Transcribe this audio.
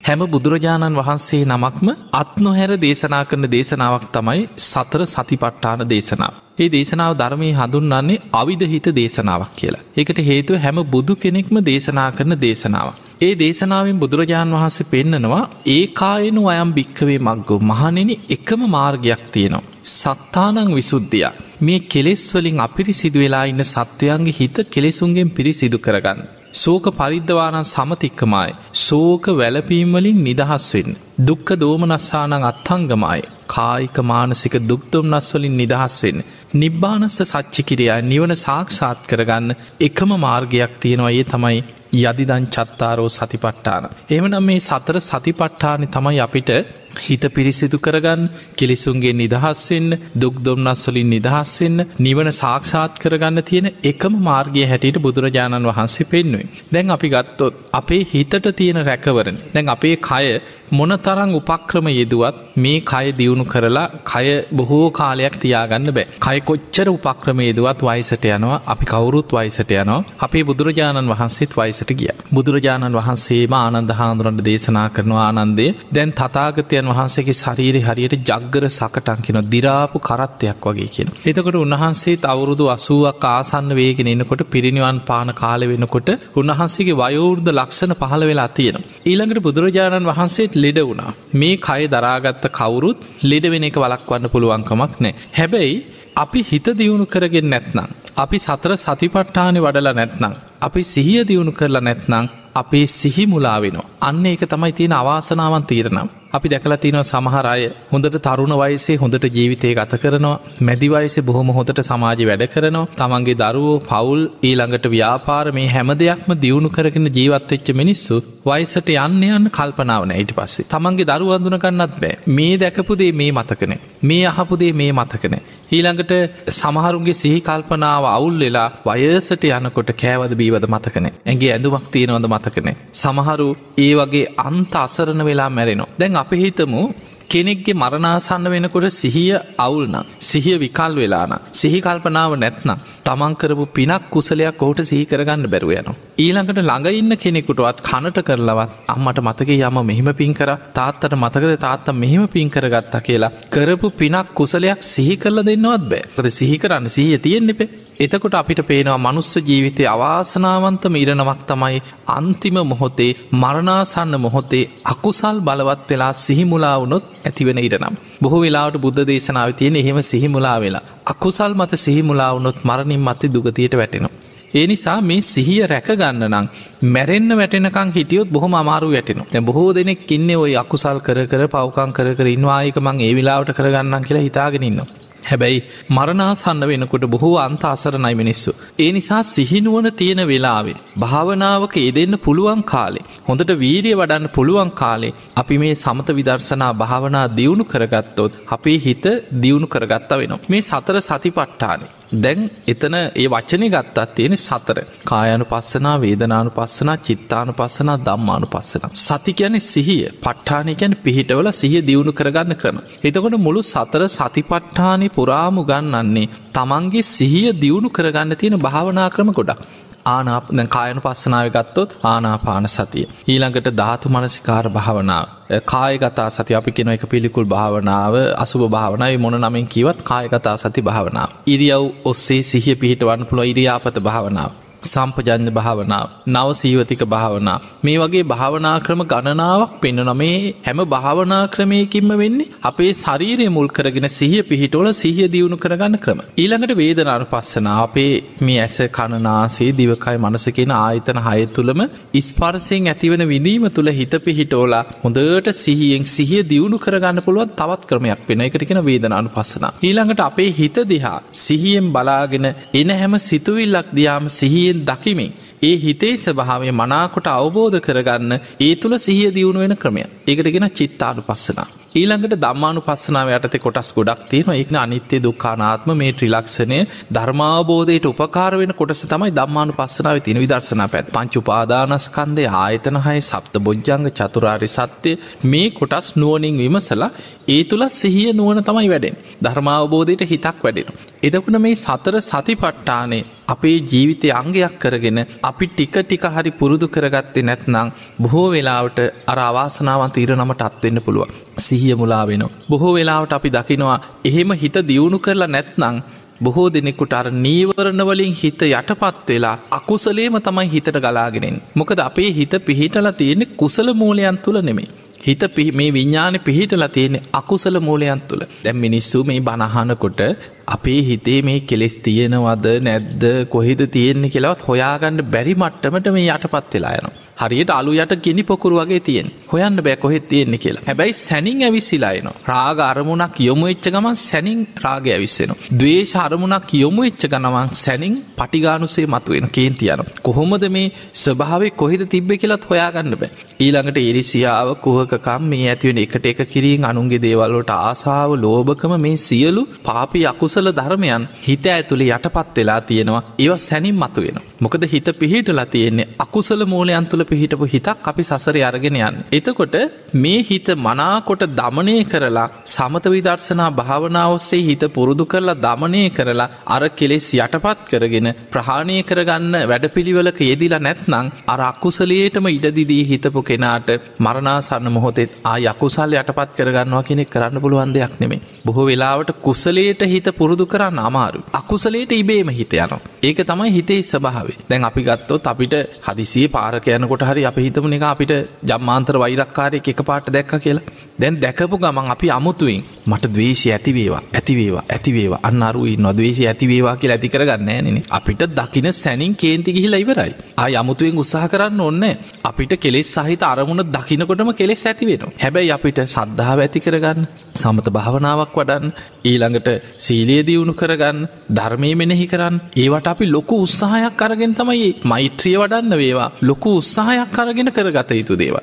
හැම බුදුරජාණන් වහන්සේ නමක්ම අත් නොහැර දේශනා කරන දේශනාවක් තමයි සතර සතිපට්ඨාන දේශනාව. ඒ දේශනාව ධර්මය හඳුන්වන්නේ අවිධහිත දේශනාවක් කියලා. ඒකට හේතුව හැම බුදු කෙනෙක්ම දේශනා කරන දේශනාවක්. ඒ දේශනාවෙන් බුදුරජාණන් වහන්සේ පෙන්නනවා ඒ කායනු අයම් භික්කවේ මක්ගෝ මහනෙන එකම මාර්ගයක් තියෙනවා. සත්තානං විසුද්ධිය. මේ කෙලෙස් වලින් අපිරිසිදු වෙලා ඉන්න සත්වයන්ගේ හිත කෙලෙසුන්ගෙන් පිරිසිදු කරගන්න. සෝක පරිද්ධවානන් සමතික්කමයි. සෝක වැලපීම්වලින් නිදහස්වෙන්. දුක්ක දෝමනස්සානං අත්හංගමයි. කායික මානසික දුක්දුම්නස්වලින් නිදහස්වෙන්. නිබ්බානස්ස සච්චිකිරියයි නිවන සාක්ෂාත් කරගන්න එකම මාර්ගයක් තියෙනවා ඒ තමයි යදිදං චත්තාරෝ සතිපට්ටාන. එමනම් මේ සතර සතිපට්ඨානි තමයි අපිට හිත පිරිසිදු කරගන්න කෙලිසුන්ගේ නිදහස්වෙන්න දුක් දුම්න්නස්වලින් නිදහස්වෙන්න නිවන සාක්ෂාත් කරගන්න තියෙන එකම මාර්ගය හැටියට බුදුරජාණන් වහන්සේ පෙන්නුවේ. දැන් අපි ගත්තොත් අපේ හිතට තියෙන රැකවරණ දැන් අපේ කය මොන තරං උපක්‍රම යෙදුවත් මේ කය දියුණු කරලා කය බොහෝ කාලයක් තියාගන්න බෑ කය කොච්චර උපක්‍රම යෙදුවත් වයිසට යනවා අපි කවුරුත් වයිසට යනවා අපේ බුදුරජාණන් වහන්සේත් වයිසට ගිය බුදුරජාණන් වහන්සේම ආනන්ද හාමුදුරන්ට දේශනා කරනවා ආනන්දේ දැන් තතාගතය බුදුරජාණන් වහන්සේගේ ශරීරය හරියට ජග්ගර සකටන් කියෙන දිරාපු කරත්තයක් වගේ කියෙන. එතකොට උන්වහන්සේත් අවුරුදු අසුවක් ආසන්න වේගෙන එනකොට පිරිනිවන් පාන කාල වෙනකොට උන්වහන්සේගේ වයෝෘද්ධ ලක්ෂණ පහළ වෙලා තියෙන. ඊළඟට බුදුරජාණන් වහන්සේත් ලෙඩ වුණා. මේ කය දරාගත්ත කවුරුත් ලෙඩ වෙන එක වලක්වන්න පුළුවන්කමක් නෑ. හැබැයි අපි හිත දියුණු කරගෙන නැත්නම්. අපි සතර සතිපට්ඨානය වඩලා නැත්නම්. අපි සිහිය දියුණු කරලා නැත්නම් අපේ සිහි මුලාවෙනවා. අන්න ඒක තමයි තියෙන අවාසනාවන් තීරනම්. අපි දැකලා තියනවා සමහරය හොඳට තරුණ වයිසේ හොඳට ජීවිතය ගත කරනවා මැදිවයිසේ බොහොම හොඳට සමාජ වැඩ කරනවා. තමන්ගේ දරුවෝ පවුල් ඊළඟට ව්‍යාපාර මේ හැම දෙයක්ම දියුණු කරගෙන ජීවත්වෙච්ච මිනිස්සු වයිසට යන්න යන්න කල්පනාවන ඊට පස්සේ තමන්ගේ දරු අඳුනගන්නත් බෑ. මේ දැකපුදේ මේ මතකන මේ අහපුදේ මේ මතකන ඊළඟට සමහරුන්ගේ සිහි කල්පනාව අවුල් වෙලා වයසට යනකොට කෑවද බීවද මතකන ඇගේ ඇඳුමක් තියෙනවද මතකනේ. සමහරු ඒ වගේ අන්ත අසරණ වෙලා මැරෙනවා. දැන් අප හිතමු කෙනෙක්ගේ මරණාසන්න වෙනකොට සිහිය අවුල්නම් සිහිය විකල් වෙලාන සිහිකල්පනාව නැත්නම් තමන්කරපු පිනක් කුසලයක් ඔහුට සිහිකරගන්න බැරුව යනවා. ඊළඟට ළඟ ඉන්න කෙනෙකුටවත් කනට කරලවත් අම්මට මතක යම මෙහෙම පින් කර තාත්තට මතකද තාත්ත මෙහෙම පින් කරගත්තා කියලා කරපු පිනක් කුසලයක් සිහි කරල දෙන්නවත් බෑ සිහි කරන්න සිහිය තියෙන්නෙපේ එතකොට අපිට පේනවා මනුස්ස ජීවිතය අවාසනාවන්තම ඉරණමක් තමයි අන්තිම මොහොතේ මරණාසන්න මොහොතේ අකුසල් බලවත් වෙලා සිහිමුලාවනොත් ඇතිවෙන ඉරනම්. බොහෝ වෙලාවට බුද්ධ දේශනාව තියෙන එහෙම සිහිමුලා වෙලා. අකුසල් මත සිහිමුලාවනොත් මරණින් මති දුගතියට වැටෙනවා. ඒ නිසා මේ සිහිය රැකගන්න නම් මැරෙන්න්න වැටෙනකං හිටියොත් බොහොම අමාරු වැටෙන දැ බොහෝ දෙනෙක් ඉන්න ඔයි අකුසල් කර කර පවකං කර කර ඉන්වායක මං ඒ වෙලාවට කරගන්න කියලා හිතාගෙනන්න. හැබැයි මරණාසන්න වෙනකොට බොහෝ අන්ත අසරණයි මිනිස්සු. ඒ නිසා සිහිනුවන තියෙන වෙලාවෙන්. භාවනාවක එදෙන්න පුළුවන් කාලේ. හොඳට වීරිය වඩන්න පුළුවන් කාලේ අපි මේ සමත විදර්ශනා භාවනා දියුණු කරගත්තොත් අපේ හිත දියුණු කරගත්තා වෙනවා. මේ සතර සතිපට්ඨානේ. දැන් එතන ඒ වචනය ගත්තත් තියෙන සතර කායනු පස්සනා වේදනානු පස්සනා චිත්තානු පස්සනා දම්මානු පස්සන. සති කියන සිහිය පට්ඨානය කැන පිහිටවල සිහිය දියුණු කරගන්න ක්‍රම. එතකොට මුළු සතර සතිපට්ඨානය පුරාමු ගන්නන්නේ තමන්ගේ සිහිය දියුණු කරගන්න තියෙන භාවනා ක්‍රම ගොඩක්. ආනාප කායන පස්සනාව ගත්තොත් ආනාපාන සතිය. ඊළඟට ධාතු මනසිකාර භාවනාව. කායගතා සති අපි කෙන එක පිළිකුල් භාවනාව අසුභ භාවනාව මොන නමින් කිවත් කායගතා සති භාවනාව. ඉරියව් ඔස්සේ සිහිය පිහිටවන්න පුළ ඉරියාපත භාවනාව. සම්පජන්‍ය භාවනාව නවසීවතික භාවනා. මේ වගේ භාවනා ක්‍රම ගණනාවක් පෙන්න නොමේ හැම භාවනා ක්‍රමයකින්ම වෙන්නේ අපේ ශරීරය මුල් කරගෙන සිහිය පිහිටෝල සිහිය දියුණු කරගන්න ක්‍රම. ඊළඟට වේදනාර පස්සන අපේ මේ ඇස කණනාසේ දිවකයි මනසකෙන ආයතන හය තුළම ඉස්පර්සයෙන් ඇතිවන විඳීම තුළ හිත පිහිටෝලා හොඳට සිහියෙන් සිහිය දියුණු කරගන්න පුළුවන් තවත් ක්‍රමයක් වෙන එකට කෙන වේදනානු පස්සන ඊළඟට අපේ හිත දිහා සිහියෙන් බලාගෙන එන හැම සිතුවිල්ලක් දයාම සිහිය සිහියෙන් දකිමින් ඒ හිතේ ස්භාවය මනාකොට අවබෝධ කරගන්න ඒ තුළ සිහිය දියුණු වෙන ක්‍රමය. ඒකටගෙන චිත්තානු පස්සනා ඊළඟට දම්මානු පස්සනාව යටත කොටස් ගොඩක් තියෙන ඒන අනිත්‍ය දුක්කානාත්ම මේ ත්‍රිලක්ෂණය ධර්මාබෝධයට උපකාර වෙන කොටස තමයි දම්මානු පස්සනාව තින විදර්ශන පැත් පංචු පාදානස්කන්දේ ආයතනහය සප්ත බොජ්ජංග චතුරාරි සත්‍යය මේ කොටස් නුවනින් විමසලා ඒ තුළ සිහිය නුවන තමයි වැඩෙන් ධර්මාවබෝධයට හිතක් වැඩෙන. එදකුණ මේ සතර සතිපට්ටානේ අපේ ජීවිතය අංගයක් කරගෙන අපි ටික ටික හරි පුරුදු කරගත්තේ නැත්නම් බොහෝ වෙලාවට අර අවාසනාවන් තීර නමට අත්වෙන්න පුළුව. සිහිය මුලා වෙන. බොහෝ වෙලාවට අපි දකිනවා එහෙම හිත දියුණු කරලා නැත්නං බොහෝ දෙනෙකුට අර නීවරණවලින් හිත යටපත් වෙලා අකුසලේම තමයි හිතට ගලාගෙනෙන්. මොකද අපේ හිත පිහිටලා තියෙනෙ කුසල මූලයන් තුළ නෙමේ. හිත මේ විඤ්ඥාන පිහිටලා තියෙනෙ අකුසල මූලයන් තුළ දැම් මිනිස්සු මේ බණහනකොට අපේ හිතේ මේ කෙලෙස් තියෙනවද නැද්ද කොහෙද තියෙන්නේ කියලවත් හොයාගන්න බැරි මට්ටමට මේ යටපත් වෙලා යනවා. හරියට අලු යට ගෙනි පොකුරු වගේ තියෙන් හොයන්න බෑ කොහෙත් තියෙන්නේ කියලා. හැබැයි සැනින් ඇවිසිලායන රාග අරමුණක් යොමු එච්ච ගමන් සැනින් රාග ඇවිස්සෙන දවේශ අරමුණක් යොමු එච්ච ගනවන් සැනින් පටිගානුසේ මතුවෙන කේන්තියන කොහොමද මේ ස්භාවේ කොහෙද තිබ්බ කියලත් හොයාගන්න බෑ. ඊළඟට එරිසියාව කුහකකම් මේ ඇතිවෙන එකට එක කිරීන් අනුන්ගේ දේවල්ලට ආසාාව ලෝභකම මේ සියලු පාපි අකුසල ධර්මයන් හිත ඇතුළේ යටපත් වෙලා තියෙනවා. ඒව සැනින් මතුවෙන මොකද හිත පිහිටලා තියෙන්නේ අකුසල මූලයන් තුළ පිහිටපු හිතක් අපි සසර අරගෙන යන්න. එතකොට මේ හිත මනාකොට දමනය කරලා සමත විදර්ශනා භාවනාවස්සේ හිත පුරුදු කරලා දමනය කරලා අර කෙලෙස් යටපත් කරගෙන ප්‍රහාණය කරගන්න වැඩපිළිවලක යෙදිලා නැත්නං අර අකුසලේටම ඉඩදිදී හිතපු කෙනාට මරණාසන්න මොහොතෙත් ආ යකුසල් යටපත් කරගන්නවා කෙනෙක් කරන්න පුළුවන් දෙයක් නෙමේ. බොහෝ වෙලාවට කුසලේට හිත පුරුදු කරන්න අමාරු. අකුසලේට ඉබේම හිත යනවා. ඒක තමයි හිතේ ස්භාවේ දැන් අපි ගත්තොත් අපිට හදිසිය පාරක යනකොට කෙනෙකුට හරි අප හිතමන එක අපිට ජම්මාන්තර වෛරක්කාරය එක පාට දැක්ක කියලා. දැන් දැකපු ගමන් අපි අමුතුවෙන් මට දවේශය ඇතිවේවා ඇතිවේවා ඇතිවේවා අන්නරුයි නොදවේශය ඇතිවේවා කියලා ඇතිකර ගන්න න අපිට දකින සැනින් කේන්ති ගිහිලා ඉවරයි. ආය අමුතුවෙන් උත්සාහ කරන්න ඔන්න අපිට කෙලෙස් සහිත අරමුණ දකිනකොටම කෙලෙස් ඇතිවෙන හැබැයි අපිට සද්ධාව ඇති කරගන්න සමත භාවනාවක් වඩන් ඊළඟට සීලිය දියුණු කරගන්න ධර්මය මෙනෙහි කරන්න. ඒවට අපි ලොකු උත්සාහයක් කරගෙන තමයි මෛත්‍රිය වඩන්න වේවා. ලොකු උත්සාහයක් කරගෙන කරගත යුතු දේව